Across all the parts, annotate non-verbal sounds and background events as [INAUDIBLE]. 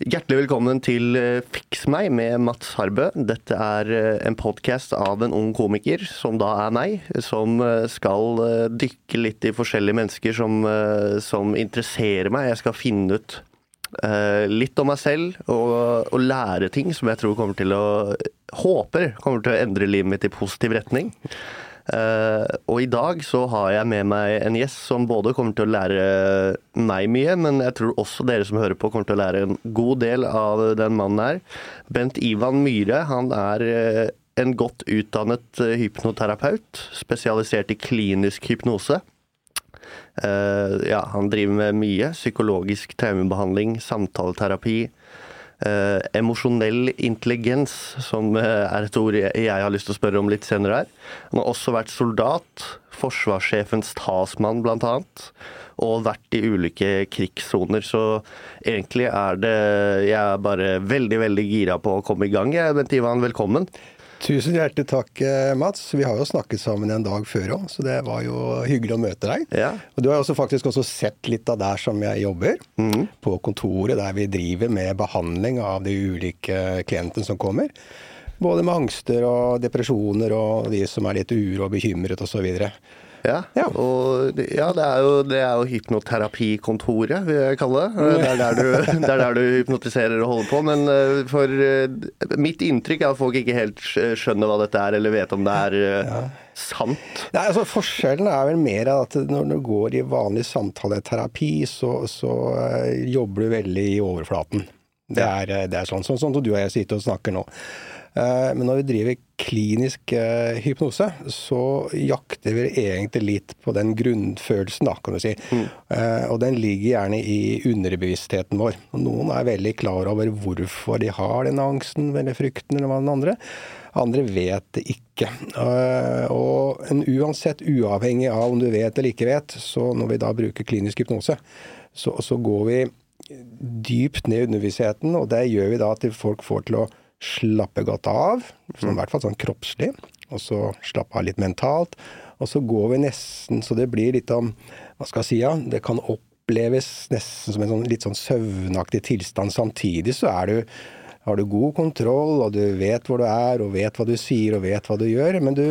Hjertelig velkommen til eh, Fiks meg med Mats Harbø. Dette er eh, en podkast av en ung komiker, som da er meg, som eh, skal dykke litt i forskjellige mennesker som, som interesserer meg. Jeg skal finne ut litt om meg selv og, og, lære ting som jeg tror kommer til å Håper kommer til å endre livet mitt i positiv retning. Uh, og i dag så har jeg med meg en gjest som både kommer til å lære meg mye, men jeg tror også dere som hører på kommer til å lære en god del av den mannen her. Bent Ivan Myhre, han er uh, en godt utdannet uh, hypnoterapeut, spesialisert i klinisk hypnose. ja, han driver med mye. Psykologisk traumebehandling, samtaleterapi eh, emosjonell intelligens, som eh, er et ord jeg, har lyst til å spørre om litt senere her. Han har også vært soldat, forsvarssjefens talsmann bl.a., og vært i ulike krigssoner. Så egentlig er det Jeg er bare veldig, veldig gira på å komme i gang. jeg, Bent Ivan, velkommen. Tusen hjertelig takk, eh, Mats. Vi har jo snakket sammen en dag før òg, så det var jo hyggelig å møte deg. Ja. Og Du har også faktisk også sett litt av der som jeg jobber, mm. på kontoret der vi driver med behandling av de ulike klientene som kommer. Både med angster og depresjoner og de som er litt uro og bekymret osv. Ja, ja. Og, ja det, er jo, det, er jo, hypnoterapikontoret, vil jeg kalle det. Det er der, du, [LAUGHS] er der du hypnotiserer og holder på. Men eh, for eh, mitt inntrykk er at folk ikke helt skjønner hva dette er, eller vet om det er eh, ja. sant. Nei, altså Forskjellen er vel mer at når du går i vanlig samtaleterapi, så, så jobber du veldig i overflaten. Det er, det er sånn, sånn som du og jeg sitter og snakker nå. Eh, men når vi driver klinisk eh, hypnose, så jakter vi egentlig litt på den grunnfølelsen, da, kan du si. Mm. Eh, og den ligger gjerne i underbevisstheten vår. Noen er veldig klar over hvorfor de har den angsten eller frykten eller hva den andre. Andre vet det ikke. Og en uansett, uavhengig av om du vet eller ikke vet, så når vi da bruker klinisk hypnose, så, så går vi dypt ned i underbevisstheten, og det gjør vi da at folk får til å slappe godt av, sånn, i hvert fall sånn kroppslig, og så slappe av litt mentalt. Og så går vi nesten så det blir litt om Hva skal jeg si, ja, det kan oppleves nesten som en sånn, litt sånn søvnaktig tilstand. Samtidig så er du har du god kontroll, og du vet hvor du er, og vet hva du sier, og vet hva du gjør, men du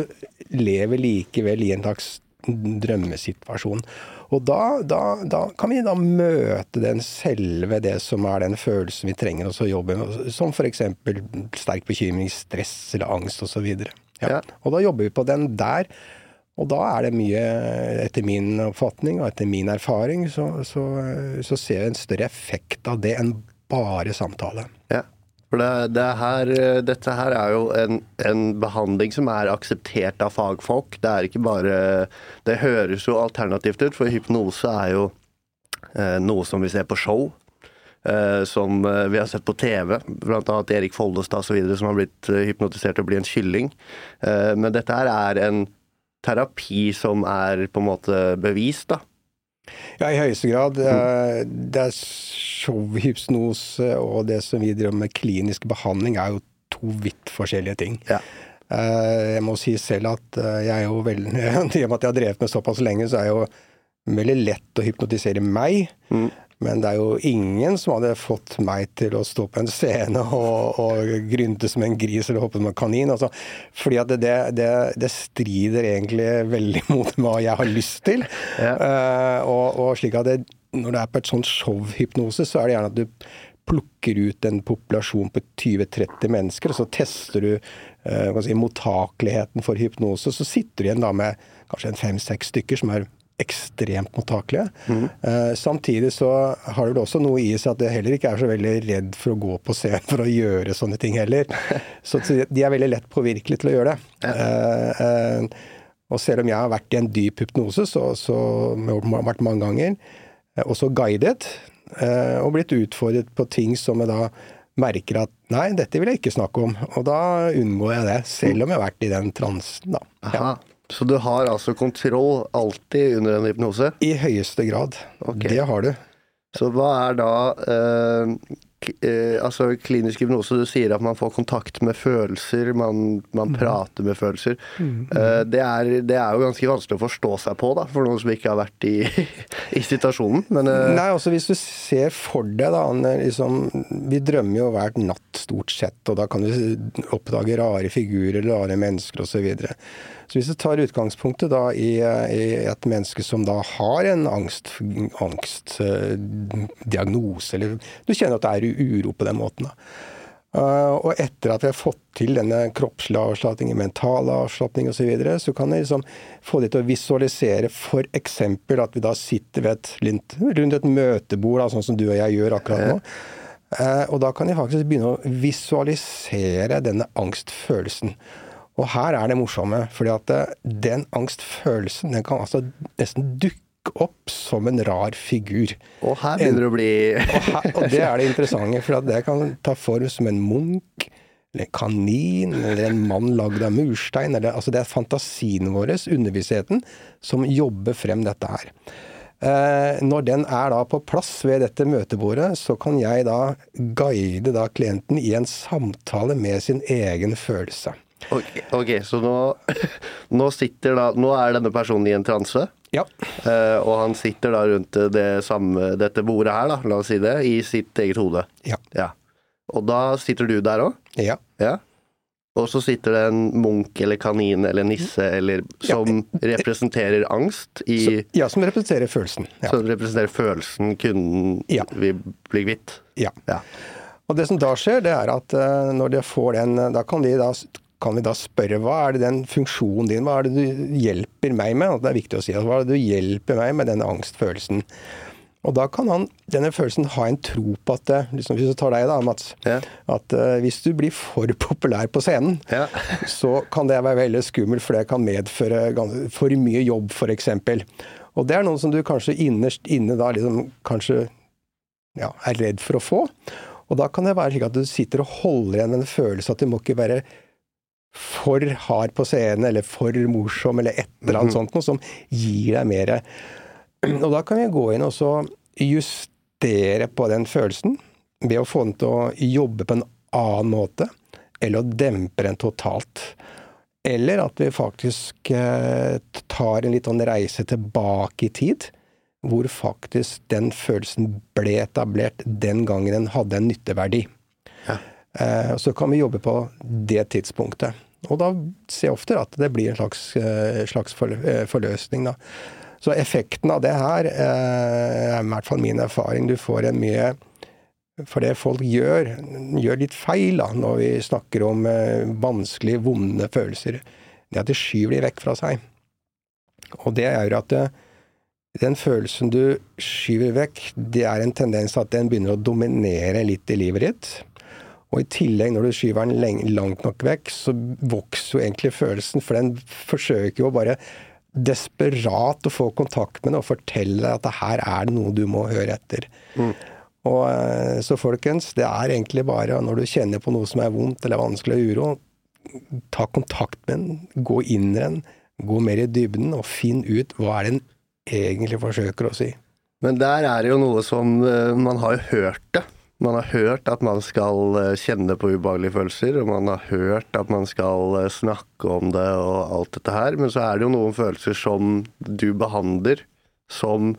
lever likevel i en slags drømmesituasjon. Og da, da, da, kan vi da møte den selve, det som er den følelsen vi trenger å jobbe med, som f.eks. sterk bekymring, stress eller angst osv. Ja. ja. Og da jobber vi på den der. Og da er det mye, etter min oppfatning og etter min erfaring, så, så, så ser jeg en større effekt av det enn bare samtale. Ja. For det, det her, dette her er jo en, en, behandling som er akseptert av fagfolk. Det er ikke bare Det høres jo alternativt ut, for hypnose er jo eh, noe som vi ser på show. Eh, som eh, vi har sett på TV, bl.a. Erik Follestad osv. som har blitt eh, hypnotisert til å bli en kylling. Eh, men dette her er en terapi som er på en måte bevist, da. Ja, i høyeste grad. Mm. Det er showhypnose og det som vi driver med klinisk behandling, er jo to vidt forskjellige ting. Ja. Eh, jeg må si selv at eh, jeg er jo veldig [LAUGHS] I og med at jeg har drevet med såpass lenge, så er det jo veldig lett å hypnotisere meg. Mm. Men det er jo ingen som hadde fått meg til å stå på en scene og, og grynte som en gris eller hoppe som en kanin. Altså, fordi at det, det, det, strider egentlig veldig [LAUGHS] mot hva jeg har lyst til. Ja. Uh, og, og, slik at det, når det er på et sånt showhypnose, så er det gjerne at du plukker ut en populasjon på 20-30 mennesker, og så tester du uh, si, mottakeligheten for hypnose. Så sitter du igjen da med kanskje en fem-seks stykker som er ekstremt mottakelige. Mm. Eh, samtidig så har det også noe i seg at jeg heller ikke er så veldig redd for å gå på scenen for å gjøre sånne ting heller. [LAUGHS] Så de er veldig lett påvirkelige til å gjøre det. Eh, eh, og selv om jeg har vært i en dyp hypnose, så, så har vært mange ganger, også guidet, eh, og blitt utfordret på ting som jeg da merker at nei, dette vil jeg ikke snakke om. Og da unngår jeg det, selv om jeg har vært i den transen, da. Ja. Så du har altså kontroll alltid under en hypnose? I høyeste grad. Okay. Det har du. Så hva er da eh, eh, altså klinisk hypnose, du sier at man får kontakt med følelser, man, man prater med følelser. Eh, det, er, det er jo ganske vanskelig å forstå seg på, da, for noen som ikke har vært i, [LAUGHS] i situasjonen. Men eh, Nei, altså hvis du ser for deg da, liksom, Vi drømmer jo hver natt stort sett, og da kan du oppdage rare figurer, rare mennesker osv. Så, hvis du tar utgangspunktet da i, i et menneske som da har en angst, angstdiagnose, eller du kjenner at det er uro på den måten. da. Uh, og etter at vi har fått til denne kroppslige avslapningen, mental avslapning osv., så, videre, så kan vi liksom få de til å visualisere f.eks. at vi da sitter ved et, rundt et møtebord, da, sånn som du og jeg gjør akkurat nå. Uh, og da kan de faktisk begynne å visualisere denne angstfølelsen. Og her er det morsomme, fordi at uh, den angstfølelsen den kan altså nesten dukke opp som en rar figur. Og her begynner det å bli og, her, og, det er det interessante, for det kan ta form som en munk, eller en kanin, eller en mann lagd av murstein. Eller, altså det er fantasien vår, underbevisstheten, som jobber frem dette her. Eh, når den er da på plass ved dette møtebordet, så kan jeg da guide da klienten i en samtale med sin egen følelse. Ok, okay så nå, [LAUGHS] nå, sitter da Nå er denne personen i en transe? Ja. Uh, og han sitter da rundt det samme, dette bordet her, da, la oss si det, i sitt eget hode. Ja. ja. Og da sitter du der òg? Ja. ja. Og så sitter det en munk eller kanin eller nisse eller, som ja. representerer angst i så, Ja, som representerer følelsen. Ja. Som representerer følelsen kunden ja. vil bli kvitt. Ja. ja. Og det som da skjer, det er at uh, når de får den Da kan de da kan vi da spørre hva er det den funksjonen din, hva er det du hjelper meg med? Det er viktig å si. Hva er det du hjelper meg med denne angstfølelsen? Og da kan han, denne følelsen ha en tro på at liksom Hvis du tar deg, da, Mats. Ja. At uh, hvis du blir for populær på scenen, ja. [LAUGHS] så kan det være veldig skummelt, for det kan medføre for mye jobb, f.eks. Og det er noe som du kanskje innerst inne da liksom kanskje ja, er redd for å få. Og da kan det være slik at du sitter og holder igjen med en følelse at du må ikke være for hard på scenen, eller for morsom, eller et eller annet mm -hmm. sånt noe som gir deg mer Og da kan vi gå inn og så justere på den følelsen ved å få den til å jobbe på en annen måte, eller å dempe den totalt. Eller at vi faktisk eh, tar en litt sånn reise tilbake i tid, hvor faktisk den følelsen ble etablert den gangen den hadde en nytteverdi. Ja. Eh, så kan vi jobbe på det tidspunktet. Og da ser jeg ofte at det blir en slags, eh, slags eh, forløsning, da. Så effekten av det her er i hvert fall min erfaring. Du får en mye For det folk gjør, gjør litt feil da, når vi snakker om vanskelige, vonde følelser, det er at de skyver de vekk fra seg. Og det gjør at det, den følelsen du skyver vekk, det er en tendens at den begynner å dominere litt i livet ditt. Og i tillegg, når du skyver den langt nok vekk, så vokser jo egentlig følelsen, for den forsøker jo bare desperat å få kontakt med det og fortelle deg at det her er det noe du må høre etter. Mm. Og eh, Så folkens, det er egentlig bare når du kjenner på noe som er vondt eller vanskelig og uro, ta kontakt med den, gå inn i den, gå mer i dybden og finn ut hva er det den egentlig forsøker å si. Men der er det jo noe som eh, Man har jo hørt det. Man har hørt at man skal eh, kjenne på ubehagelige følelser, og man har hørt at man skal eh, snakke om det og alt dette her, men så er det jo noen følelser som du behandler som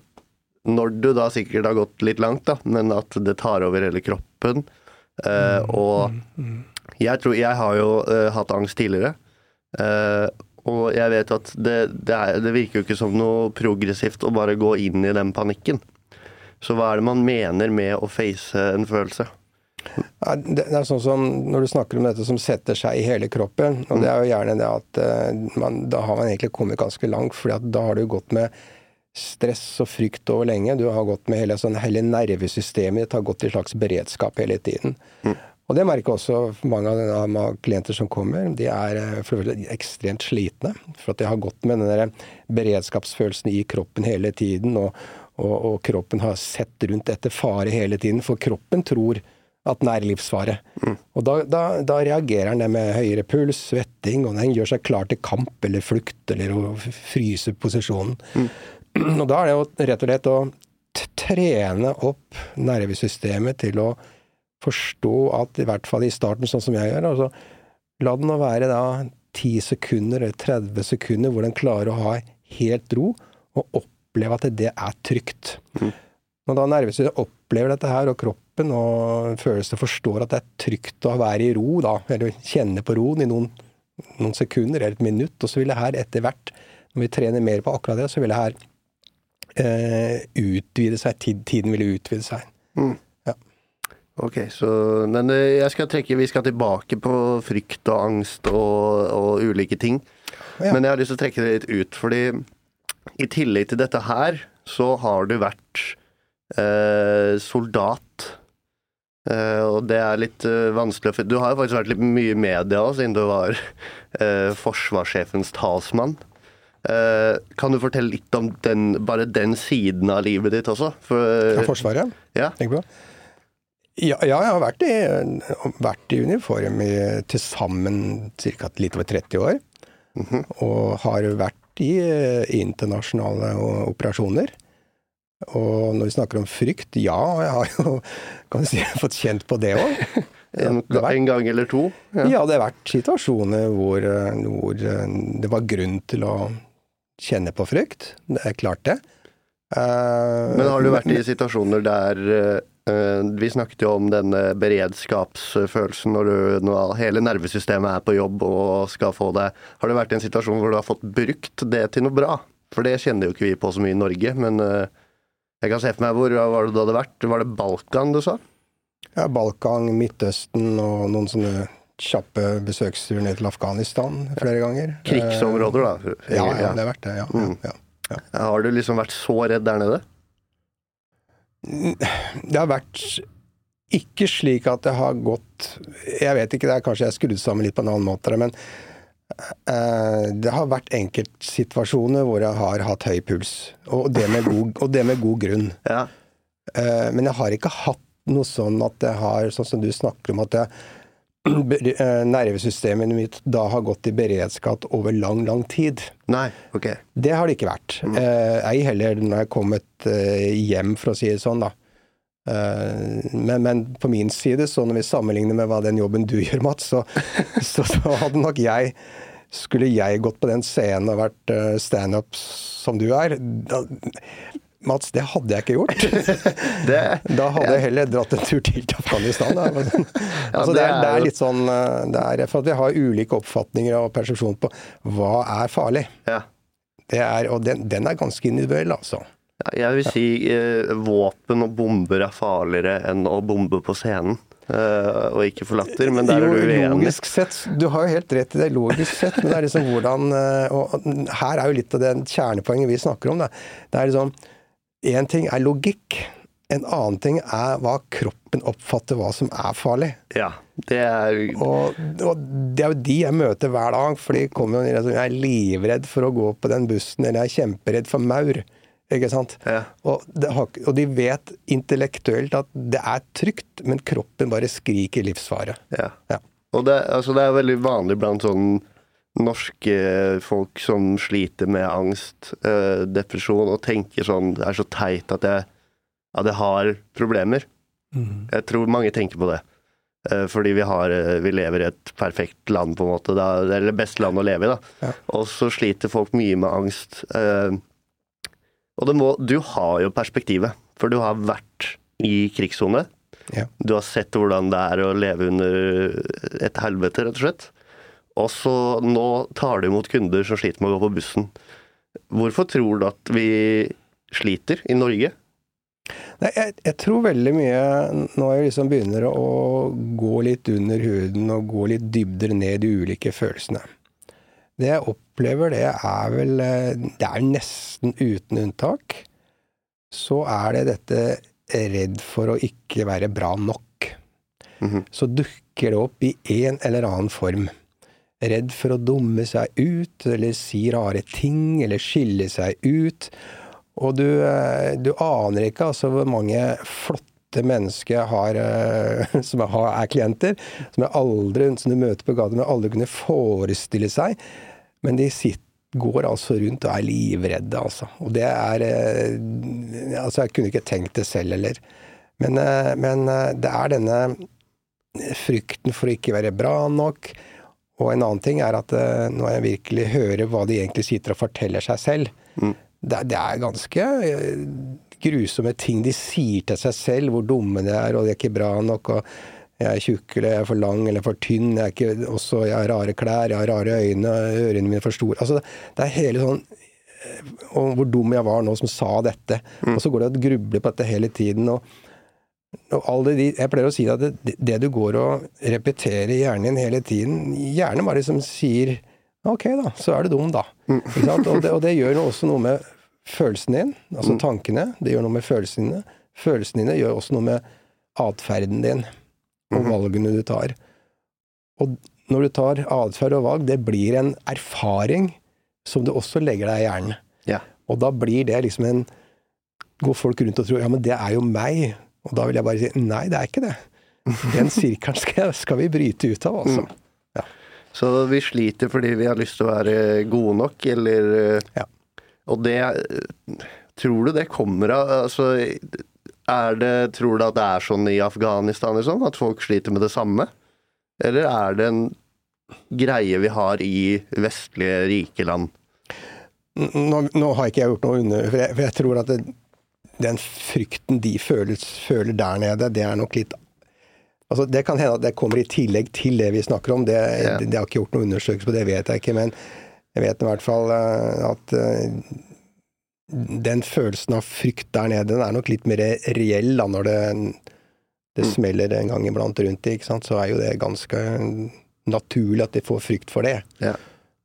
Når du da sikkert har gått litt langt, da, men at det tar over hele kroppen. Eh, og jeg tror Jeg har jo eh, hatt angst tidligere. Eh, og jeg vet at det, det, er, det virker jo ikke som noe progressivt å bare gå inn i den panikken. Så hva er det man mener med å face en følelse? Det er sånn som Når du snakker om dette som setter seg i hele kroppen, og det er jo gjerne det at eh, man, da har man egentlig kommet ganske langt, for da har du gått med stress og frykt over lenge. Du har gått med hele, sånn, hele nervesystemet ditt har gått i slags beredskap hele tiden. Mm. Og det merker også mange av klienter som kommer. De er for for ekstremt slitne. For at de har gått med den beredskapsfølelsen i kroppen hele tiden. og og, og, kroppen har sett rundt etter fare hele tiden, for kroppen tror at den er livsfare. Mm. Og da, da, da, reagerer den med høyere puls, svetting, og den gjør seg klar til kamp eller flukt eller å fryse posisjonen. Mm. [CLEARS THROAT] Og da er det jo rett og slett å trene opp nervesystemet til å forstå at i hvert fall i starten, sånn som jeg gjør, altså la den nå være da 10 sekunder eller 30 sekunder hvor den klarer å ha helt ro, og oppleve at det er trygt. Mm. Når da nervesystemet opplever dette her, og kroppen og følelsene forstår at det er trygt å være i ro, da, eller kjenne på roen i noen, noen sekunder eller et minutt, og så vil det her etter hvert, når vi trener mer på akkurat det, så vil det her eh, utvide seg. Tiden vil utvide seg. Mm. Ok, så, men eh, jeg skal trekke, vi skal tilbake på frykt og angst og, og ulike ting. Ja. Men jeg har lyst til å trekke det litt ut, fordi i tillegg til dette her, så har du vært eh, soldat. Eh, og det er litt eh, vanskelig for Du har jo faktisk vært litt mye i media òg, siden du var eh, forsvarssjefens talsmann. Eh, kan du fortelle litt om den, bare den siden av livet ditt også? For, Ja, Forsvaret? ja. Tenk på. Ja, ja, jeg har vært i, vært i uniform i til sammen ca. litt over 30 år. Mhm. Og har vært i eh, internasjonale operasjoner. Og når vi snakker om frykt, ja, jeg har jo kan si, [LAUGHS] fått kjent på det òg. [LAUGHS] En, en gang eller to? Ja. Ja, det har vært situasjoner hvor, eh, hvor eh, det var grunn til å kjenne på frykt. Det er klart det. Men har du vært i situasjoner der Vi snakket jo om denne beredskapsfølelsen når, du, når hele nervesystemet er på jobb og skal få det. Har det vært i en situasjon hvor du har fått brukt det til noe bra? For det kjenner jo ikke vi på så mye i Norge, men eh, jeg kan se for meg hvor var det du hadde vært? Var det Balkan du sa? Ja, Balkan, Midtøsten og noen sånne kjappe besøksturer ned til Afghanistan flere ganger. Krigsområder, da. Eh, Ja, ja, det har vært det. Ja, Mm. ja, ja. Har du liksom vært så redd der nede? Det har vært ikke slik at det har gått Jeg vet ikke, det er kanskje jeg skrudd sammen litt på en annen måte, men eh, det har vært enkeltsituasjoner hvor jeg har hatt høy puls. Og det med god, og det med god grunn. [LAUGHS] Ja. Eh, men jeg har ikke hatt noe sånn at jeg har, sånn som du snakker om, at jeg, eh, nervesystemet mitt da har gått i beredskap over lang, lang tid. Nei, ok. Det har det ikke vært. Eh, ei heller når jeg er kommet eh, hjem, for å si det sånn, da. Eh, men, men på min side, så når vi sammenligner med hva den jobben du [LAUGHS] gjør, Mats, så, så, så hadde nok jeg Skulle jeg gått på den scenen og vært standup som du er da, Mats, det hadde jeg ikke gjort. [LAUGHS] Det, Da hadde jeg heller dratt en tur til Afghanistan. [LAUGHS] [LAUGHS] Altså, det det, er, det er litt sånn eh, det er, For at vi har ulike oppfatninger og persepsjon på hva er farlig. ja. Det er, og den, den er ganske individuell, altså. Ja, Jeg vil si eh, våpen og bomber er farligere enn å bombe på scenen. Eh, og ikke forlatter, men der er du uenig. Logisk sett, du har jo helt rett i det, logisk sett, men det er liksom hvordan eh, Og og her er jo litt av det kjernepoenget vi snakker om. Da. Det er liksom Én ting er logikk. En annen ting er hva kroppen oppfatter hva som er farlig. Ja, det er Og, og det er jo de jeg møter hver dag, for de kommer og jeg er livredd for å gå på den bussen, eller jeg er kjemperedd for maur. Ikke sant? Ja. Og, det har, og de vet intellektuelt at det er trygt, men kroppen bare skriker livsfare. Ja. Ja. Og det, altså det er veldig vanlig blant sånn norske folk som sliter med angst, eh, depresjon, og tenker sånn Det er så teit at jeg, at jeg har problemer. Jeg tror mange tenker på det. Eh, fordi vi, har, eh, vi lever i et perfekt land, på en måte. Da, eller det beste land å leve i, da. Ja. Og så sliter folk mye med angst. Eh, og det må, du har jo perspektivet, for du har vært i krigssone. Ja. Du har sett hvordan det er å leve under et helvete, rett og slett. Og så nå tar du imot kunder som sliter med å gå på bussen. Hvorfor tror du at vi sliter i Norge? Nei, jeg, jeg tror veldig mye Når jeg liksom begynner å gå litt under huden og gå litt dybder ned i ulike følelsene Det jeg opplever, det er vel Det er nesten uten unntak. Så er det dette redd for å ikke være bra nok. Mhm. Så dukker det opp i en eller annen form. Redd for å dumme seg ut, eller si rare ting, eller skille seg ut. Og du, eh, du aner ikke altså hvor mange flotte mennesker har, eh, [LAUGHS] som har, er klienter, som jeg aldri, som du møter på gata, jeg aldri kunne forestille seg. Men de sitter, går altså rundt og er livredde, altså. Og det er eh, Altså, jeg kunne ikke tenkt det selv heller. Men, men det er denne frykten for å ikke være bra nok. Og en annen ting er at eh, når jeg virkelig hører hva de egentlig sitter og forteller seg selv, Mm. det, det er ganske eh, grusomme ting de sier til seg selv, hvor dumme de er, og de er ikke bra nok. og jeg er tjukk, eller jeg er for lang, eller for tynn, jeg, er ikke, også, jeg har rare klær, jeg har rare øyne, ørene mine er for store. Altså, det er hele sånn eh, Og hvor dum jeg var nå som sa dette. Og så går det og grubler på dette hele tiden. og de, jeg pleier å si at det, det du går og repeterer i hjernen din hele tiden, hjernen bare liksom sier Ok, da, så er du dum, da. Sant? Og, det, og det gjør også noe med følelsen din, altså tankene. Det gjør noe med følelsene dine. Følelsene dine gjør også noe med atferden din og valgene du tar. Og når du tar atferd og valg, det blir en erfaring som du også legger deg i hjernen. Ja. Og da blir det liksom en Går folk rundt og tror ja, men det er jo meg. Og da vil jeg bare si nei, det er ikke det. Den [LAUGHS] sirkelen skal, skal vi bryte ut av, altså. Så vi sliter fordi vi har lyst til å være gode nok, eller eh, Ja. Og det Tror du det kommer av Altså, er det Tror du at det er sånn i Afghanistan sånn, at folk sliter med det samme? Eller er det en greie vi har i vestlige, rike land? Nå, nå har ikke jeg gjort noe under, for jeg, for jeg tror at det, den frykten de føler, føler der nede, det er nok litt Altså, Det kan hende at det kommer i tillegg til det vi snakker om. Det, Ja. det, det har ikke gjort noen undersøkelse på, det vet jeg ikke. Men jeg vet i hvert fall eh, at eh, den følelsen av frykt der nede, den er nok litt mer reell da, når det, det Mm. smeller en gang iblant rundt sant? Så er jo det ganske naturlig at de får frykt for det. Ja.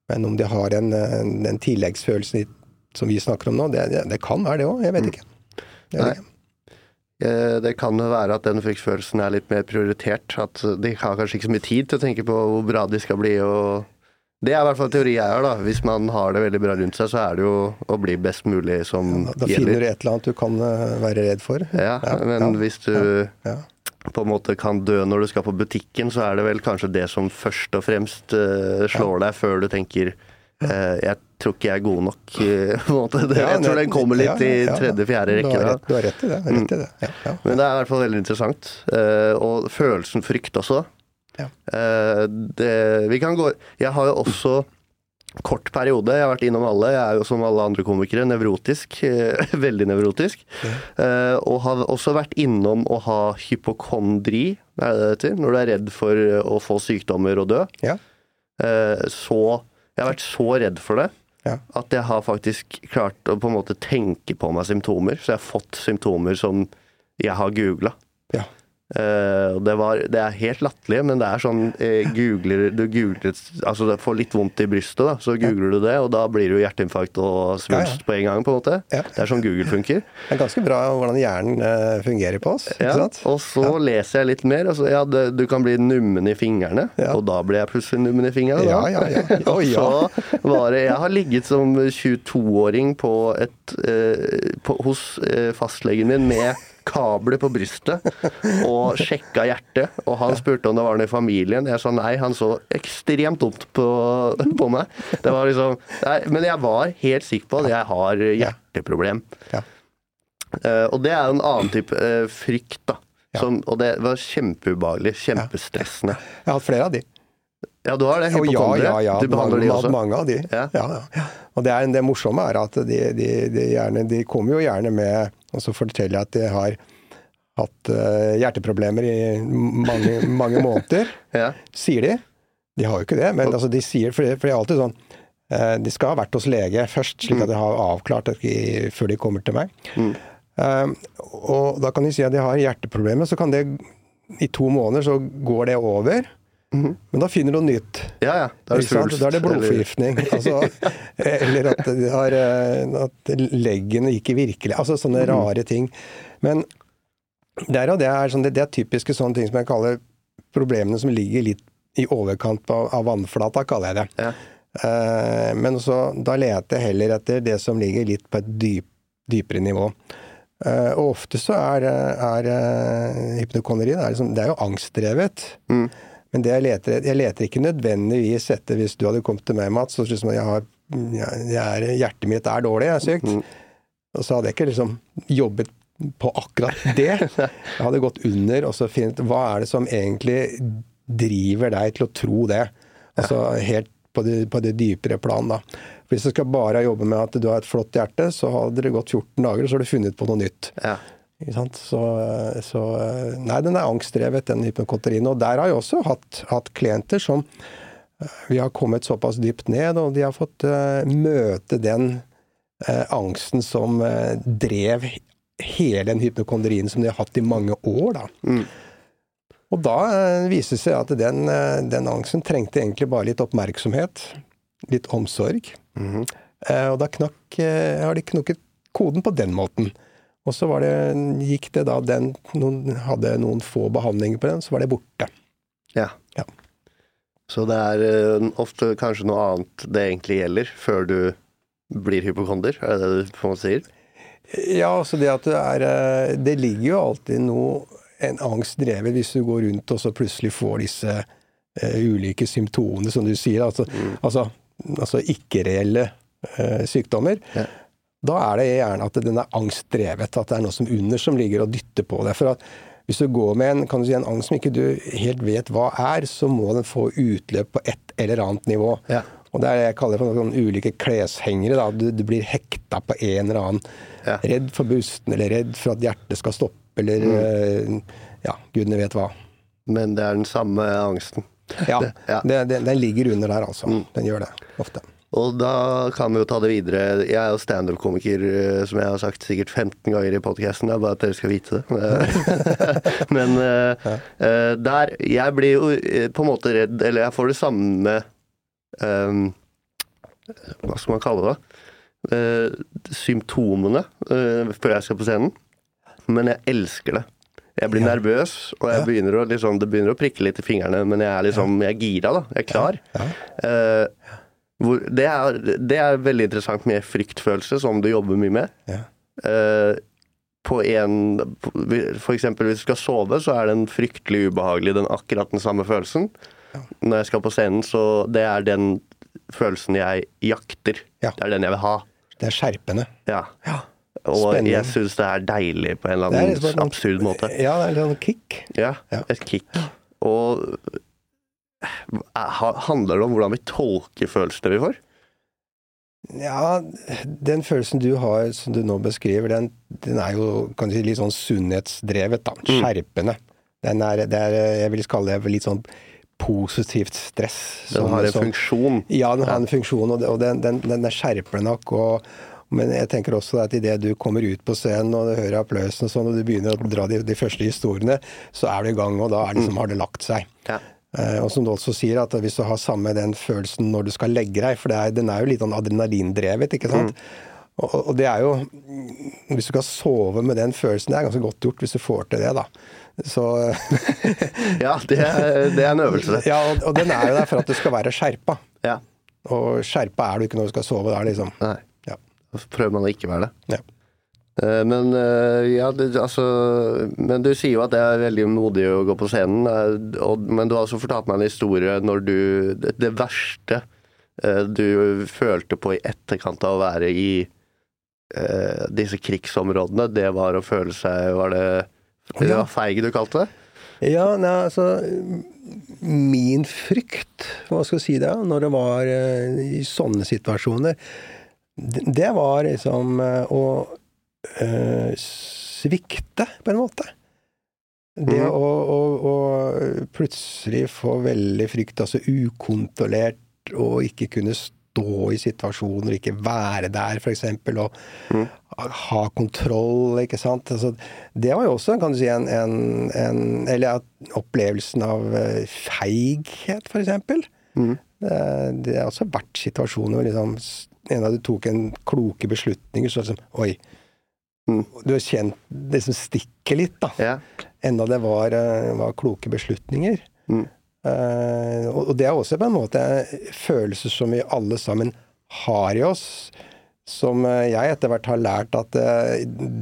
Men om de har en, en, den tilleggsfølelsen som vi snakker om nå, det, det, det kan være det òg. Jeg vet ikke. Nei. Eh, Det kan være at den fryktfølelsen er litt mer prioritert. At de har kanskje ikke så mye tid til å tenke på hvor bra de skal bli. og Det er i hvert fall teori jeg har. da. Hvis man har det veldig bra rundt seg, så er det jo å bli best mulig som Da, da finner du et eller annet du kan eh, være redd for. Ja, Ja, men ja, hvis du Ja. på en måte kan dø når du skal på butikken, så er det vel kanskje det som først og fremst uh, slår deg, før du tenker jeg tror ikke jeg er god nok. eh. Det, Ja, jeg tror den kommer litt ja, ja, i ja. tredje-fjerde rekke. du har rett i det. Rett i det. Ja, ja. Men det er i hvert fall veldig interessant. Eh, og følelsen frykt også. Ja. Eh, det, vi kan gå Jeg har jo også kort periode, jeg har vært innom alle. Jeg er jo som alle andre komikere nevrotisk. eh, [LAUGHS] veldig nevrotisk. Eh, og har også vært innom å ha hypokondri, er det det heter? Når du er redd for eh, å få sykdommer og dø. Ja. Eh, så Jeg har vært så redd for det Ja. at jeg har faktisk klart å på en måte tenke på meg symptomer. Så jeg har fått symptomer som jeg har googla. Ja. og det, var, det er helt latterlig, men det er sånn eh, googler, Du googler Altså du får litt vondt i brystet, da, så googler du det, og da blir det jo hjerteinfarkt og svulst Ja, ja. på en gang, på en måte. Ja. Det er sånn Google funker. Det er ganske bra hvordan hjernen uh, fungerer på oss. og så leser jeg litt mer. Altså, ja, det, du kan bli nummen i fingrene, Ja. og da blir jeg plutselig nummen i fingrene. Ja, ja, ja. [LAUGHS] Å, og ja. så var det Jeg har ligget som 22-åring på et uh, på, hos fastlegen min med kabler på brystet og sjekka hjertet. Og han spurte om det var noe i familien. Jeg sa nei, han så ekstremt dumt på, på meg. Det var liksom nei, Men jeg var helt sikker på at jeg har hjerteproblem. Ja. Uh, og det er en annen type uh, frykt, da. Som, og det var kjempeubehagelig. Kjempestressende. Jeg har hatt flere av de. Ja, du har det? Å, ja, ja, ja. Du behandler de også? mange av de. Ja. Ja. Og det, er, det morsomme er at de, de, de, gjerne, de kommer jo gjerne med Og så forteller jeg at de har hatt uh, hjerteproblemer i mange, mange måneder, [LAUGHS] Ja. sier de. De har jo ikke det, men altså, de sier For det, for det er alltid sånn uh, De skal ha vært hos lege først, slik at de har avklart det i- før de kommer til meg. Mm. Uh, og da kan de si at de har hjerteproblemer, så kan det I to måneder så går det over. Men da finner du noe nytt. ja, ja. Da er det svulst. Da er det eller- blodforgiftning. [LAUGHS] Altså, eller at, de har, eh, at leggene ikke virkelig Altså sånne Mm. rare ting. Men der og det er, sånn, det, det er typiske sånne ting som jeg kaller problemene som ligger litt i overkant av, av vannflata, kaller jeg det. Ja. Uh, men så, da leter jeg heller etter det som ligger litt på et dyp, dypere nivå. Uh, og ofte så er, er uh, hypnokonderi det liksom, det er jo angstdrevet. Mm. Men det jeg leter Jeg leter ikke nødvendigvis etter Hvis du hadde kommet til meg, Mats, og liksom jeg har, jeg, er, hjertet mitt er dårlig, jeg er sykt, Mm. og så hadde jeg ikke liksom jobbet på akkurat det. [LAUGHS] Jeg hadde gått under og så funnet hva er det som egentlig driver deg til å tro det. Altså helt på det, på det dypere plan, da. Hvis du skal bare jobbe med at du har et flott hjerte, så hadde det gått 14 dager, så har du funnet på noe nytt. Ja. Ikke sant? Så, så Nei, den er angstdrevet, den hypnokonterien. Og der har jeg også hatt, hatt klienter som eh, vi har kommet såpass dypt ned, og de har fått uh, møte den uh, angsten som uh, drev hele den hypnokondrien som de har hatt i mange år. da. Mm. Og da viste det seg at den, den, angsten trengte egentlig bare litt oppmerksomhet, litt omsorg. Mm -hmm. og da knakk, har de knukket koden på den måten. Og så det, gikk det da den noen, Hadde noen få behandlinger på den, så var det borte. Ja. ja. Så det er uh, ofte kanskje noe annet det egentlig gjelder, før du blir hypokonder? Er det det du på en måte sier? Ja, altså det at det er eh, Det ligger jo alltid noe en angst drevet hvis du går rundt og så plutselig får disse uh, ulike symptomene, som du sier. Altså, mm. altså, altså ikke-reelle uh, sykdommer. Ja da er det gjerne at den er angstdrevet. At det er noe som under som ligger og dytter på deg. For at hvis du går med en, kan du si, en angst som ikke du helt vet hva er, så må den få utløp på et eller annet nivå. Ja. Og det er det jeg kaller for noen ulike kleshengere. Da. Du, du blir hekta på en eller annen. Ja. Redd for busten, eller redd for at hjertet skal stoppe, eller mm. Eh, ja, gudene vet hva. Men det er den samme angsten? Ja, [LAUGHS] ja. Den ligger under der, altså. Mm. Den gjør det, ofte. Og da kan vi jo ta det videre. Jeg er jo standup-komiker, eh, som jeg har sagt sikkert 15 ganger i podkasten. Det er bare at dere skal vite det. [LAUGHS] Men uh, uh, der Jeg blir jo på en måte redd, eller jeg får det samme um, Hva skal man kalle det? Uh, symptomene før jeg skal på scenen. Men jeg elsker det. Jeg blir ja. nervøs, og jeg begynner å, liksom, det begynner å prikke litt i fingrene, men jeg er liksom, jeg er gira, da. Jeg er klar. Ja. Ja. Hvor, det, er, det, er, veldig interessant med fryktfølelse, som du jobber mye med. Ja. Uh, på en For eksempel hvis du skal sove, så er den fryktelig ubehagelig, den akkurat den samme følelsen. Ja. Når jeg skal på scenen, så det er den følelsen jeg jakter. Ja. Det er den jeg vil ha. Det er skjerpende. Ja. ja. Og Spennende. jeg syns det er deilig på en eller annen absurd måte. Ja, det er litt sånn kick. Ja, et kick. Og Handler det om hvordan vi tolker følelsene vi får? Ja, den følelsen du har, som du nå beskriver, den, den er jo kan du si, litt sånn sunnhetsdrevet, da. Mm. Skjerpende. Den er, det er, jeg vil kalle det litt sånn positivt stress. Den som, har en som, funksjon? Ja, den har en funksjon, og, den, den, den er skjerpende nok. og men jeg tenker også at idet du kommer ut på scenen og du hører applausen og sånn, og du begynner å dra de, de, første historiene, så er du i gang, og da det som mm. har det lagt seg. Ja. Eh, og som du også sier, at hvis du har samme den følelsen når du skal legge deg, for er, den er jo litt sånn adrenalindrevet, ikke sant. Mm. Og, og, det er jo Hvis du skal sove med den følelsen, det er ganske godt gjort hvis du får til det, da. Så [LAUGHS] Ja, det er, det er, en øvelse. ja, og, og, den er jo der for at du skal være skjerpa. Ja. Og skjerpa er du ikke når du skal sove der, liksom. Nei. Ja. Så prøver man å ikke være det. Ja. Eh, men eh, ja, det, altså Men du sier jo at det er veldig modig å gå på scenen. Eh, og, men du har også fortalt meg en historie når du Det, verste du følte på i etterkant av å være i uh, disse krigsområdene, det var å føle seg Var det, det var feig du kalte det? Ja, nei, altså Min frykt, hva skal jeg si det, når det var uh, i sånne situasjoner, det, det var liksom uh, å øh, svikte, på en måte. Det mm. å, å, å, plutselig få veldig frykt, altså ukontrollert, og ikke kunne stå i situasjoner, ikke være der, f.eks., og mm. ha kontroll, ikke sant. Altså, det var jo også, kan du si, en, en, en Eller opplevelsen av eh, feighet, f.eks. Mm. Det, det har også vært situasjoner hvor liksom, en av de tok en kloke beslutninger, så liksom Oi, Mm. Du har kjent det som stikker litt, da. Ja. Enda det var, eh, var kloke beslutninger. Mm. Uh, og det er også på en måte følelser som vi alle sammen har i oss. Som eh, jeg etter hvert har lært at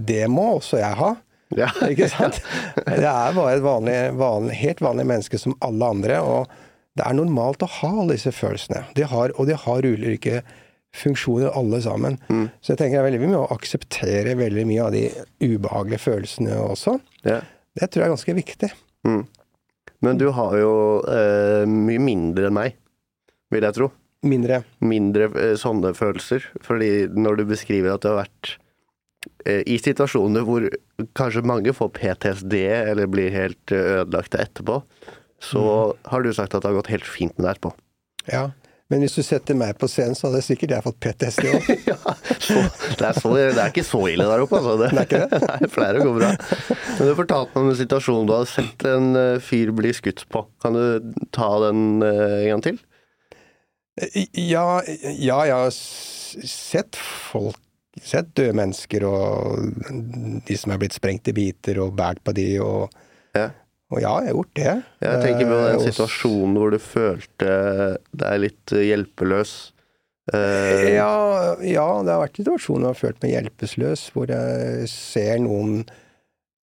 det må også jeg ha. Ja. [LAUGHS] Ikke sant? [LAUGHS] Det er bare et vanlig, vanlig, helt vanlig menneske som alle andre. Og det er normalt å ha alle disse følelsene. De har, og de har ulike funksjoner alle sammen. Mm. Så jeg tenker det er veldig mye å akseptere veldig mye av de ubehagelige følelsene også. Ja. Det tror jeg er ganske viktig. Mm. Men du har jo eh, mye mindre enn meg, vil jeg tro. Mindre Mindre eh, sånne følelser. Fordi når du beskriver at du har vært eh, i situasjoner hvor kanskje mange får PTSD eller blir helt eh, ødelagte etterpå, så har du sagt at det har gått helt fint med deg etterpå. Ja. Men hvis du setter meg på scenen, så hadde jeg sikkert jeg fått PTSD òg. [LAUGHS] Ja, det, er så, det er ikke så ille der oppe, altså. Det, Det er ikke det? [LAUGHS] Nei, pleier å gå bra. Men du fortalte meg om en situasjon du hadde sett en eh, fyr bli skutt på. Kan du ta den eh, en gang til? Ja, ja, jeg har sett folk Sett døde mennesker og de som er blitt sprengt i biter og båret på de, og, Ja. Og ja, jeg har gjort det. Jeg tenker på Eh, den situasjonen hvor du følte deg litt eh, hjelpeløs. Eh, Ja, ja, det har vært situasjoner hvor jeg har følt meg hjelpeløs, hvor jeg ser noen,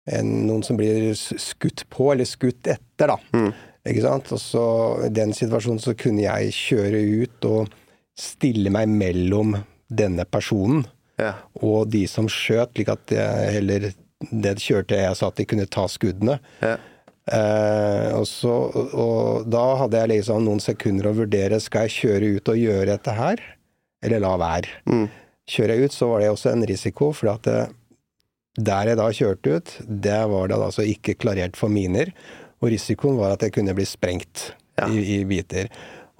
en, noen som blir skutt på, eller skutt etter, da. Mm. Ikke sant? Og så i den situasjonen så kunne jeg kjøre ut og stille meg mellom denne personen ja. og de som skjøt, slik at jeg heller det kjørte jeg sa at de kunne ta skuddene. Ja. Eh, og, så, og da hadde jeg liksom noen sekunder å vurdere skal jeg kjøre ut og gjøre dette her, eller la være. Mm. Kjører jeg ut, så var det også en risiko, for at det, der jeg da kjørte ut, det var det altså ikke klarert for miner, og risikoen var at jeg kunne bli sprengt Ja. i, i biter.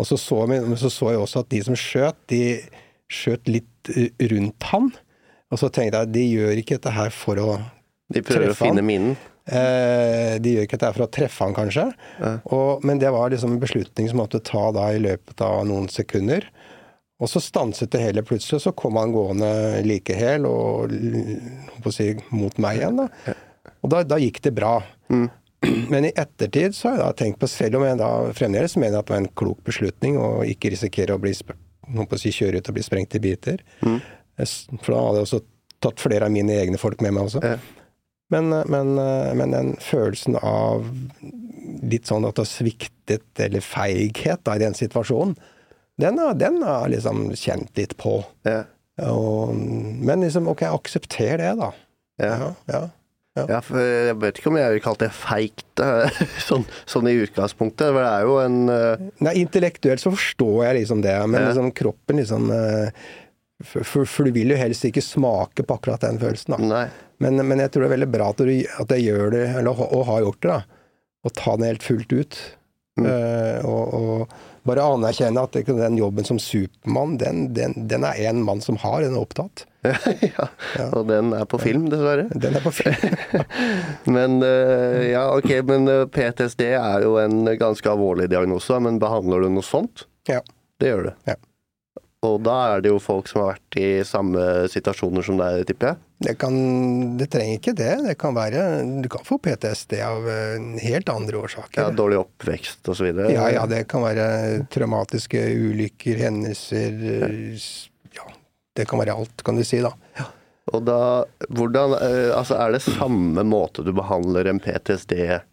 Og så så, så så jeg også at de som skjøt, de skjøt litt eh, rundt han. Og så tenkte jeg at de gjør ikke dette her for å De prøver å finne minen. Eh, de gjør ikke dette for å treffe han, kanskje. Og, men det var liksom en beslutning som måtte ta da i løpet av noen sekunder. Og så stanset det hele plutselig, og så kom han gående like hel og si, mot meg igjen. da. Og da, da gikk det bra. Mm. Men i ettertid så har jeg da tenkt på, selv om jeg da fremdeles mener at det var en klok beslutning å ikke risikere å bli si, kjøre ut og bli sprengt i biter. Mm. For da hadde jeg også tatt flere av mine egne folk med meg også. Ja. Men, men, men den følelsen av litt sånn at det har sviktet, eller feighet da, i den situasjonen, den har, jeg liksom kjent litt på. Ja. Og, men liksom, ok, aksepter det, da. Ja. Ja, ja. ja, for jeg vet ikke om jeg ville kalt det feigt, eh, [LAUGHS] sånn, sånn i utgangspunktet. For det er jo en uh... Nei, intellektuelt så forstår jeg liksom det, men Ja. liksom kroppen liksom eh, for, for, for du vil jo helst ikke smake på akkurat den følelsen, da. Nei. Men, men jeg tror det er veldig bra at, du, at jeg gjør det, eller og, og har gjort det, da. Å ta den helt fullt ut. Mm. Uh, og, og bare anerkjenne at den jobben som Supermann, den, den, den er én mann som har, den er opptatt. [LAUGHS] ja. Og den er på film, dessverre. [LAUGHS] Den er på film. [LAUGHS] Men uh, ja, ok, men eh, PTSD er jo en ganske alvorlig diagnose, men behandler du noe sånt? Ja. Det gjør du. Ja. Og da er det jo folk som har vært i samme situasjoner som deg, tipper jeg? Det, kan, det trenger ikke det. Det kan være Du kan få PTSD av eh, helt andre årsaker. Ja, dårlig oppvekst osv.? Ja, ja, det kan være traumatiske ulykker, hendelser Ja, det kan være alt, kan du si, da. Ja. Og da, hvordan eh, Altså, er det samme måte du behandler en PTSD eh,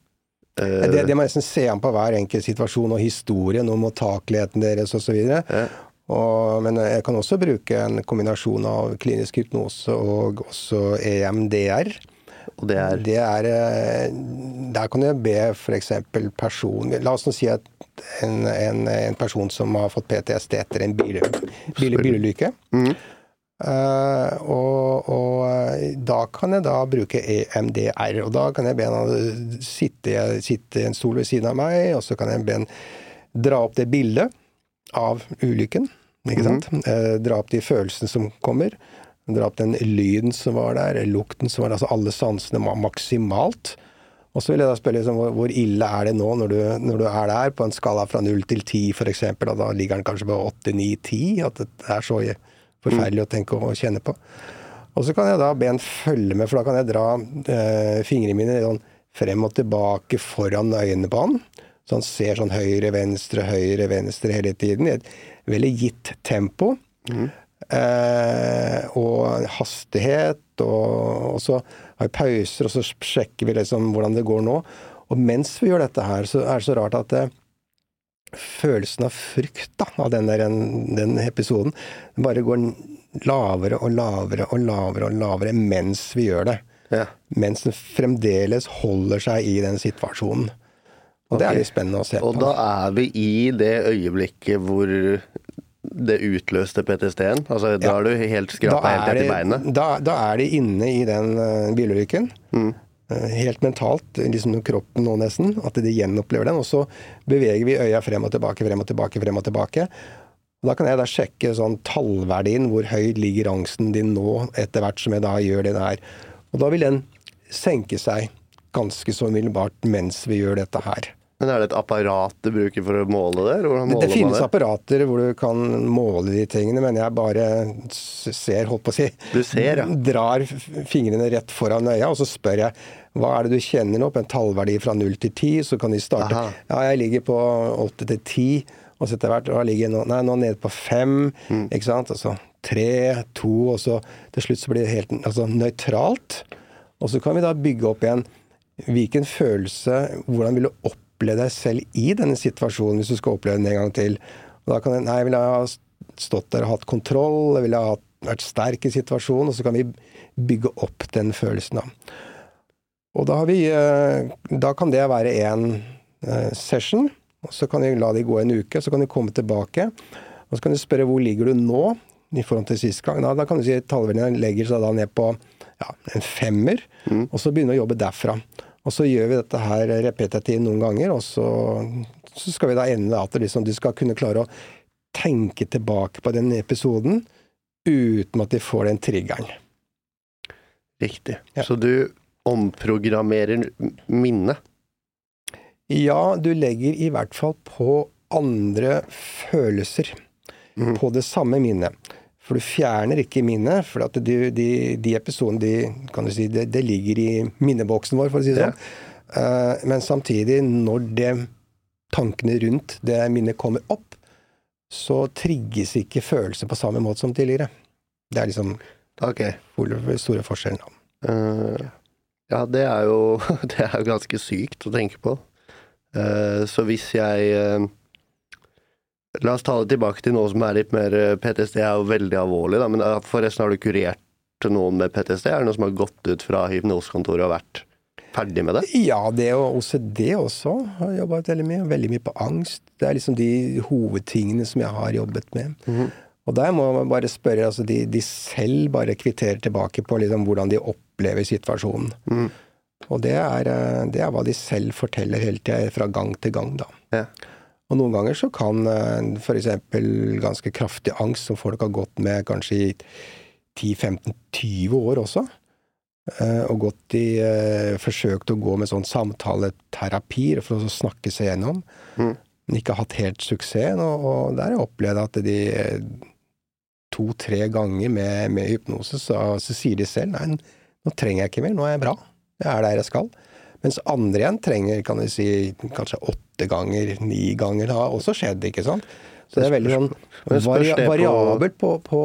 Det, det må nesten se an på hver enkelt situasjon og historien om mottageligheten deres osv. Ja. Og, men jeg kan også bruke en kombinasjon av klinisk hypnose og også EMDR. Og det er Det er eh, Der kan jeg be f.eks. person La oss nå si at en, en, en person som har fått PTSD etter en bil, bil, bilulykke. Eh, og, og eh, da kan jeg da bruke EMDR. Og da kan jeg be han sitte, sitte i en stol ved siden av meg, og så kan jeg be han dra opp det bildet av ulykken. Ikke sant? Eh, dra opp de følelsene som kommer. Dra opp den lyden som var der, lukten som var der. Altså alle sansene maksimalt. Og så vil jeg da spørre liksom, hvor, ille er det nå når du, når du er der, på en skala fra 0 til 10 f.eks., og da ligger den kanskje på 8, 9, 10, at det er så forferdelig å tenke og kjenne på. Og så kan jeg da be en følge med, for da kan jeg dra eh, fingrene mine sånn frem og tilbake foran øynene på han. Så han ser sånn høyre, venstre, høyre, venstre hele tiden i et veldig gitt tempo. Eh, og hastighet, og, og så har vi pauser, og så sjekker vi liksom hvordan det går nå. Og mens vi gjør dette her, så er det så rart at eh, følelsen av frykt da, av den, der, den episoden. Den bare går lavere og lavere og lavere og lavere mens vi gjør det. Ja. Mens den fremdeles holder seg i den situasjonen. Og det er litt spennende å se på. Og da er vi i det øyeblikket hvor det utløste PTSD-en? Altså, da Ja. er du helt skrapa helt er etter beinet? Da, da er de inne i den uh, bilulykken. Mm. Uh, helt mentalt, liksom kroppen nå nesten, at de gjenopplever den. Og så beveger vi øya frem og tilbake, frem og tilbake, frem og tilbake. Og Da kan jeg da sjekke sånn tallverdien, hvor høyt ligger angsten din nå, etter hvert som jeg da gjør det der. Og da vil den senke seg ganske så umiddelbart mens vi gjør dette her. Men er det et apparat du bruker for å måle det? Det, det finnes det? apparater hvor du kan måle de tingene, men jeg bare ser, holdt på å si Du ser, ja. Drar fingrene rett foran øya, og så spør jeg hva er det du kjenner nå på en tallverdi fra 0 til 10, så kan de starte Aha. Ja, jeg ligger på 8 til 10, og så etter hvert og ligger jeg nå, nei, nå nede på 5, Mm. ikke sant, Altså så 3, 2, og så til slutt så blir det helt altså, nøytralt. Og så kan vi da bygge opp igjen hvilken følelse Hvordan vil du oppleve deg selv i denne situasjonen hvis du skal oppleve den en gang til? Og da kan jeg, nei, vil jeg ha stått der og hatt kontroll, Vil jeg ha vært sterk i situasjonen, og så kan vi bygge opp den følelsen. da. Og da, vi, eh, da kan det være én session, og så kan vi la de gå en uke, så kan de komme tilbake. Og så kan du spørre hvor ligger du nå i forhold til sist gang. Da, da kan du si at tallverdien legger seg da ned på ja, en femmer, og så begynne å jobbe derfra. Og så gjør vi dette her repetitivt noen ganger, og så, så skal vi da ende at liksom, du skal kunne klare å tenke tilbake på den episoden uten at de får den triggeren. Riktig. Ja. Så du omprogrammerer minnet? Ja, du legger i hvert fall på andre følelser mm. på det samme minnet. For du fjerner ikke minnet, for at du, de, de episodene de, kan du si, det, det ligger i minneboksen vår, for å si det sånn. Eh, men samtidig, når det, tankene rundt det minnet kommer opp, så trigges ikke følelser på samme måte som tidligere. Det er liksom okay. store forskjellen. Eh, ja, det er jo [LAUGHS] Det er jo ganske sykt å tenke på. Uh, så hvis jeg La oss ta det tilbake til noe som er litt mer PTSD, PTSD er jo veldig alvorlig, da. Men eh, forresten, har du kurert noen med PTSD? Er det noen som har gått ut fra hypnosekontoret og vært ferdig med det? Ja, det og OCD også har jeg jobbet veldig mye. Veldig mye på angst. Det er liksom de hovedtingene som jeg har jobbet med. Mhm. Og der må man bare spørre, altså de, de selv bare kvitterer tilbake på liksom hvordan de opplever situasjonen. Mm. Og det er, eh, det er hva de selv forteller hele tida, fra gang til gang, da. Ja. Og noen ganger så kan f.eks. ganske kraftig angst, som folk har gått med kanskje i 10-15-20 år også, eh, og gått i eh, Forsøkt å gå med sånn samtaleterapi for å snakke seg gjennom, Mhm. men ikke hatt helt suksess. Og, og der har jeg opplevd at de eh, to-tre ganger med, med hypnose, så, så sier de selv nei, nå trenger jeg ikke mer, nå er jeg bra. Jeg er der jeg skal. Mens andre igjen trenger kan vi si, kanskje åtte ganger, ni ganger. Det har også skjedd, ikke sant. Så det er veldig sånn vari variabelt på, på,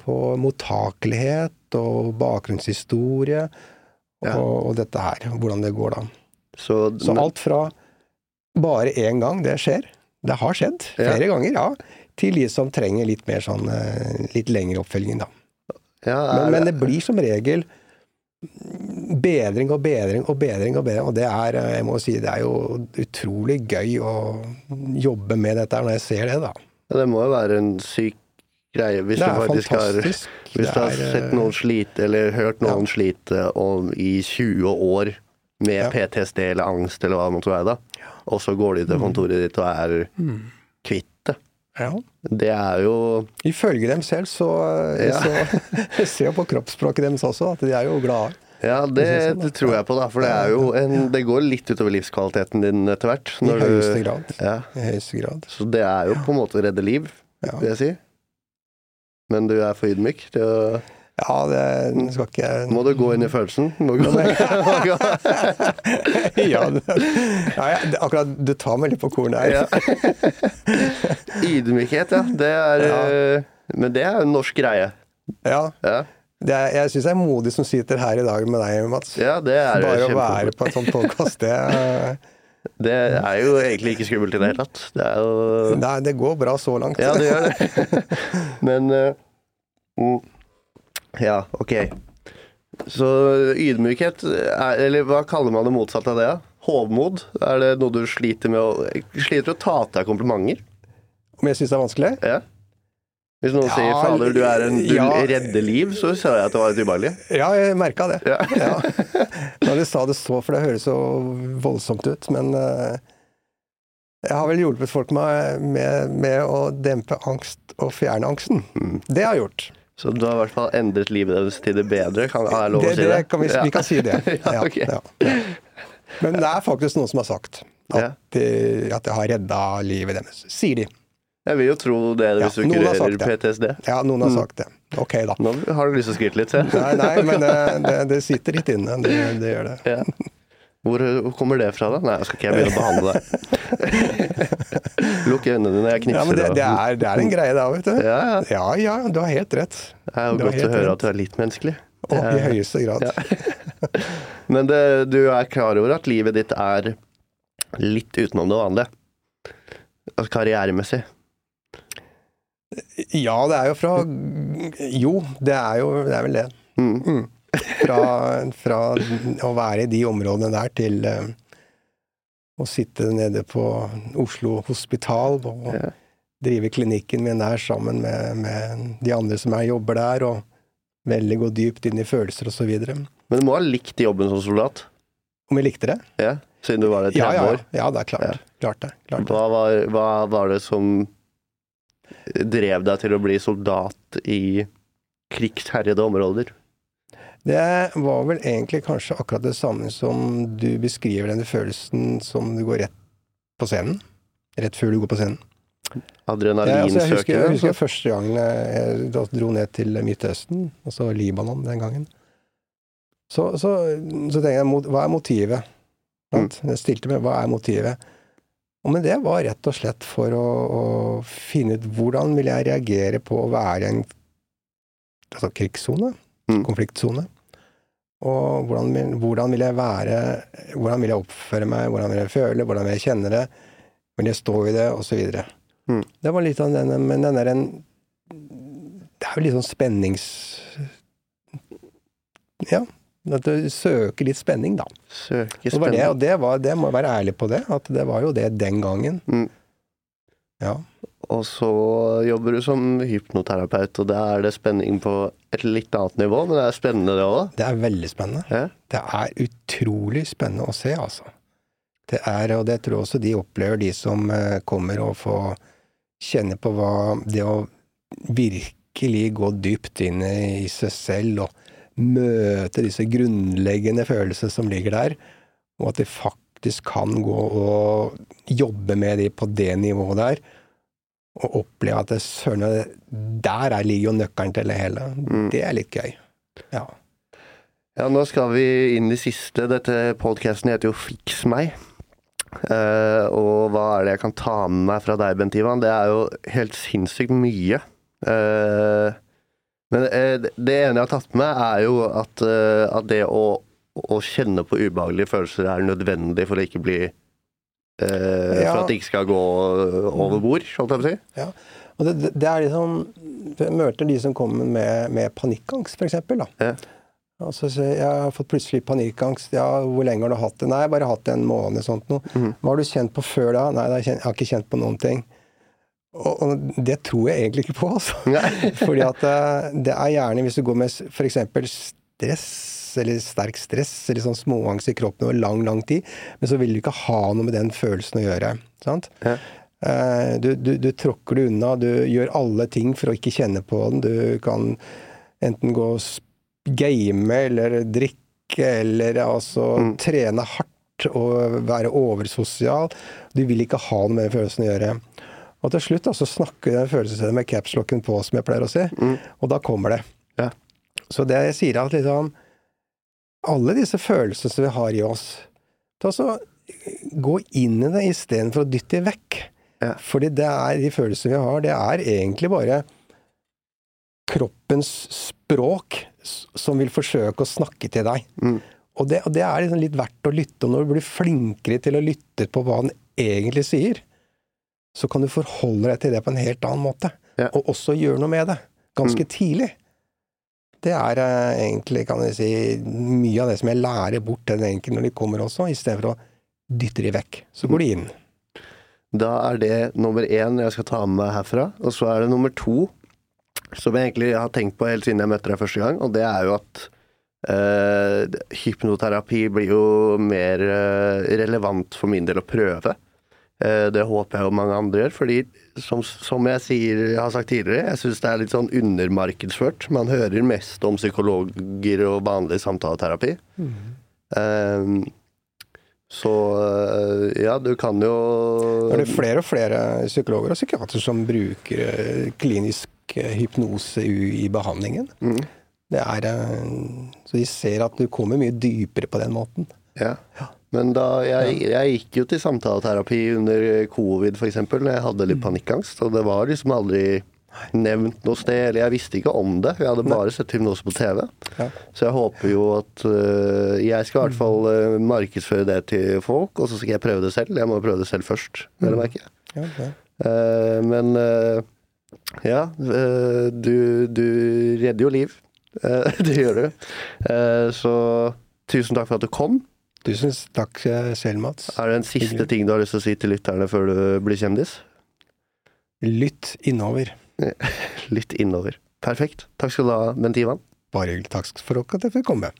på mottakelighet og bakgrunnshistorie og, Ja. og dette her. Hvordan det går da. Så, Så alt fra bare én gang det skjer, det har skjedd Ja. flere ganger, ja, til de som trenger litt mer sånn eh, litt lengre oppfølging, da. ja, Men, er, men det blir som regel bedring og bedring og bedring og bedring, og det er, eh, jeg må si, det er jo utrolig gøy å jobbe med dette når jeg ser det, da. ja, det må jo være en syk greie hvis du faktisk har. Hvis du har er, eh, sett noen slite, eller hørt noen slite om, i 20 år med Ja. PTSD eller angst eller hva det måtte være, da, og så går de til kontoret ditt og er kvitt det. Ja. Det er jo Ifølge dem selv, så, Ja. så [LAUGHS] jeg ser på kroppsspråket deres også at de er jo glade. Ja, det, sånn, det tror jeg på, da. For det er jo en Det går litt utover livskvaliteten din etter hvert. I høyeste grad. Ja, I høyeste grad. så det er jo på en måte å redde liv, Ja, vil jeg si. Men du er for ydmyk til å ja det skal ikke Må du gå inn i følelsen? Må gå. ja, [LAUGHS] det, ja, akkurat Du tar meg litt på kornet her. Ja. Ydmykhet, ja. Det er Ja. eh, Men det er en norsk greie. Ja, Ja, det er, jeg syns jeg er modig som sitter her i dag med deg, Mats. ja det er Bare å være på en sånn podkast, det, [LAUGHS] Det er jo egentlig ikke skummelt i det hele tatt. Det jo Nei, det går bra så langt. Ja, det gjør det. [LAUGHS] Men uh, mm, Ja, ok. Så ydmykhet, er, eller hva kaller man det motsatte av det? da? Hovmod? Er det noe du sliter med å Sliter å ta til deg komplimenter? Om jeg syns det er vanskelig? Ja. Hvis noen Ja, sier 'fader, du er en du ja. redder liv', så sa jeg at det var litt ubehagelig. Ja, jeg merka det. Ja. Ja. [LAUGHS] Når du sa det så, for det høres så voldsomt ut, men eh, jeg har vel hjulpet folk med, med, med å dempe angst og fjerne angsten. Mm. Det har jeg gjort. Så du har i hvert fall endret livet deres til det bedre, kan er det lov Det, å si det det? kan vi, Ja. vi kan si det. [LAUGHS] Ja, okay. ja. Men det er faktisk noen som har sagt at, det jeg har redda livet deres. Sier de. Jeg vil jo tro det hvis du kurerer. PTSD. Ja, noen Mm. har sagt det. Ok, da. Nå har du lyst til å skryte litt, se. Nei, nei, men det, [LAUGHS] det, det sitter litt inne. Det, det gjør det. Hvor, kommer det fra, da? Nei, skal ikke jeg begynne å behandle deg. [LAUGHS] Lukk øynene dine, jeg knipser. Ja, men det, det, er, det er en greie da, vet du. ja, ja. Ja, ja, du har helt rett. Det er jo Du godt å høre rett. at du er litt menneskelig. Og er, i høyeste grad. Ja. [LAUGHS] Men det, du er klar over at livet ditt er litt utenom det vanlige? Altså karrieremessig? Ja, det er jo fra Jo, det er jo det er vel det. Mm. Mm. Fra, fra å være i de områdene der til eh, å sitte nede på Oslo hospital og Ja. drive klinikken min der sammen med, med de andre som jeg jobber der, og veldig gå dypt inn i følelser og så videre. Men du må ha likt jobben som soldat? Om jeg likte det? Ja, Siden du var der 30 Ja, ja, år? ja, det er klart. Klart det. Klart det. Hva var, hva var det som drev deg til å bli soldat i krigsherjede områder? Det var vel egentlig kanskje akkurat det samme som du beskriver denne følelsen som du går rett på scenen. Rett før du går på scenen. Ja, altså, jeg, husker, jeg husker første gangen jeg dro ned til Midtøsten, altså Libanon den gangen. Så, så, så tenkte jeg, hva er motivet? Sant? Jeg stilte meg, hva er motivet? Og men det var rett og slett for å, å finne ut hvordan vil jeg reagere på å være i en altså krigssone, Mm. konfliktsone. Og hvordan hvordan vil jeg være, hvordan vil jeg oppføre meg, hvordan vil jeg føle, hvordan vil jeg kjenne det, vil jeg stå i det, videre. Mm. Det var litt av denne, men den er en Det er jo litt sånn spennings... Ja. At du søker litt spenning, da. Søke Og det, var det, og det, var, det må jeg være ærlig på det, at det var jo det den gangen. Mm. Ja. Og så jobber du som hypnoterapeut, og da er det spenning på et litt annet nivå, men det er spennende det òg. Det er veldig spennende. Ja. Det er utrolig spennende å se, altså. Det er, og det tror jeg også de opplever, de som eh, kommer og får kjenne på hva det å virkelig gå dypt inn i seg selv og møte disse grunnleggende følelsene som ligger der, og at de faktisk kan gå og jobbe med de på det nivået der, og oppleve at det, søren, der er ligger jo nøkkelen til det hele. Mm. Det er litt gøy. Ja. Ja, nå skal vi inn i siste. Dette podkasten heter jo Fiks meg. Uh, og hva er det jeg kan ta med meg fra deg, Bent Ivan? Det er jo helt sinnssykt mye. Uh, men uh, det- ene jeg har tatt med, er jo at, at det å, å kjenne på ubehagelige følelser er nødvendig for å ikke bli eh, Ja. For at det ikke skal gå over bord, holdt jeg på å si. Og det, det- er liksom Jeg møter de som kommer med, med panikkangst, eksempel. Ja. Og så sier jeg jeg har fått plutselig panikkangst. Ja, hvor lenge har du hatt det? Nei, jeg har bare hatt det en måned. sånt noe. Mm. Hva har du kjent på før da? Nei, jeg har ikke kjent på noen ting. Og, og det tror jeg egentlig ikke på, altså. [LAUGHS] Fordi at eh, det er gjerne hvis du går med f.eks. stress, eller sterk stress, eller sånn småangst i kroppen over lang, lang tid, men så vil du ikke ha noe med den følelsen å gjøre. sant? Ja. Eh, Du, du, du tråkker det unna, du gjør alle ting for å ikke kjenne på den. Du kan enten gå og game eller drikke, eller altså Mm. trene hardt og være oversosial. Du vil ikke ha noe med den følelsen å gjøre. Og til slutt da, så snakker den følelsen med capslocken på, som jeg pleier å si, Mm. og da kommer det. Ja. Så det jeg sier er at liksom Alle disse følelsene som vi har i oss, ta så gå inn i det istedenfor å dytte det vekk. Ja. Fordi det er de følelsene vi har, det er egentlig bare kroppens språk som vil forsøke å snakke til deg. Mm. Og det, og det er liksom litt verdt å lytte. Og når du blir flinkere til å lytte på hva den egentlig sier, så kan du forholde deg til det på en helt annen måte. Ja. Og også gjøre noe med det. Ganske tidlig. Det er eh, egentlig, kan jeg si, mye av det som jeg lærer bort til den enkelte når de kommer også, istedenfor å dytte de vekk. Så går de inn. Da er det nummer én jeg skal ta med meg herfra. Og så er det nummer to, som jeg egentlig har tenkt på helt siden jeg møtte deg første gang, og det er jo at eh, hypnoterapi blir jo mer eh, relevant for min del å prøve. Eh, det håper jeg jo mange andre gjør, fordi som, som jeg sier, jeg har sagt tidligere, jeg syns det er litt sånn undermarkedsført. Man hører mest om psykologer og vanlig samtaleterapi. Eh, så eh, ja, du kan jo Det er flere og flere psykologer og psykiatere som bruker klinisk hypnose i, behandlingen. Mm. Det er, så de ser at du kommer mye dypere på den måten. Ja. Ja. Men da, jeg, jeg gikk jo til samtaleterapi under covid, f.eks., når jeg hadde Mm. litt panikkangst. Og det var liksom aldri nevnt noe sted, eller jeg visste ikke om det. Jeg hadde bare sett hypnose på TV. Ja. Så jeg håper jo at uh, Jeg skal i hvert fall uh, markedsføre det til folk, og så skal jeg prøve det selv. Jeg må prøve det selv først, vel å merke. Ja, okay. uh, men øh, ja, du, du redder jo liv. Eh, [LAUGHS] det gjør du. Eh, så tusen takk for at du kom. Tusen takk eh, selv, Mats. Er det en siste Hyggelig. ting du har lyst til å si til lytterne før du blir kjendis? Lytt innover. [LAUGHS] Lytt innover. Perfekt. Takk skal du ha, Bent Ivan. Bare hyggelig. Takk for at jeg fikk komme.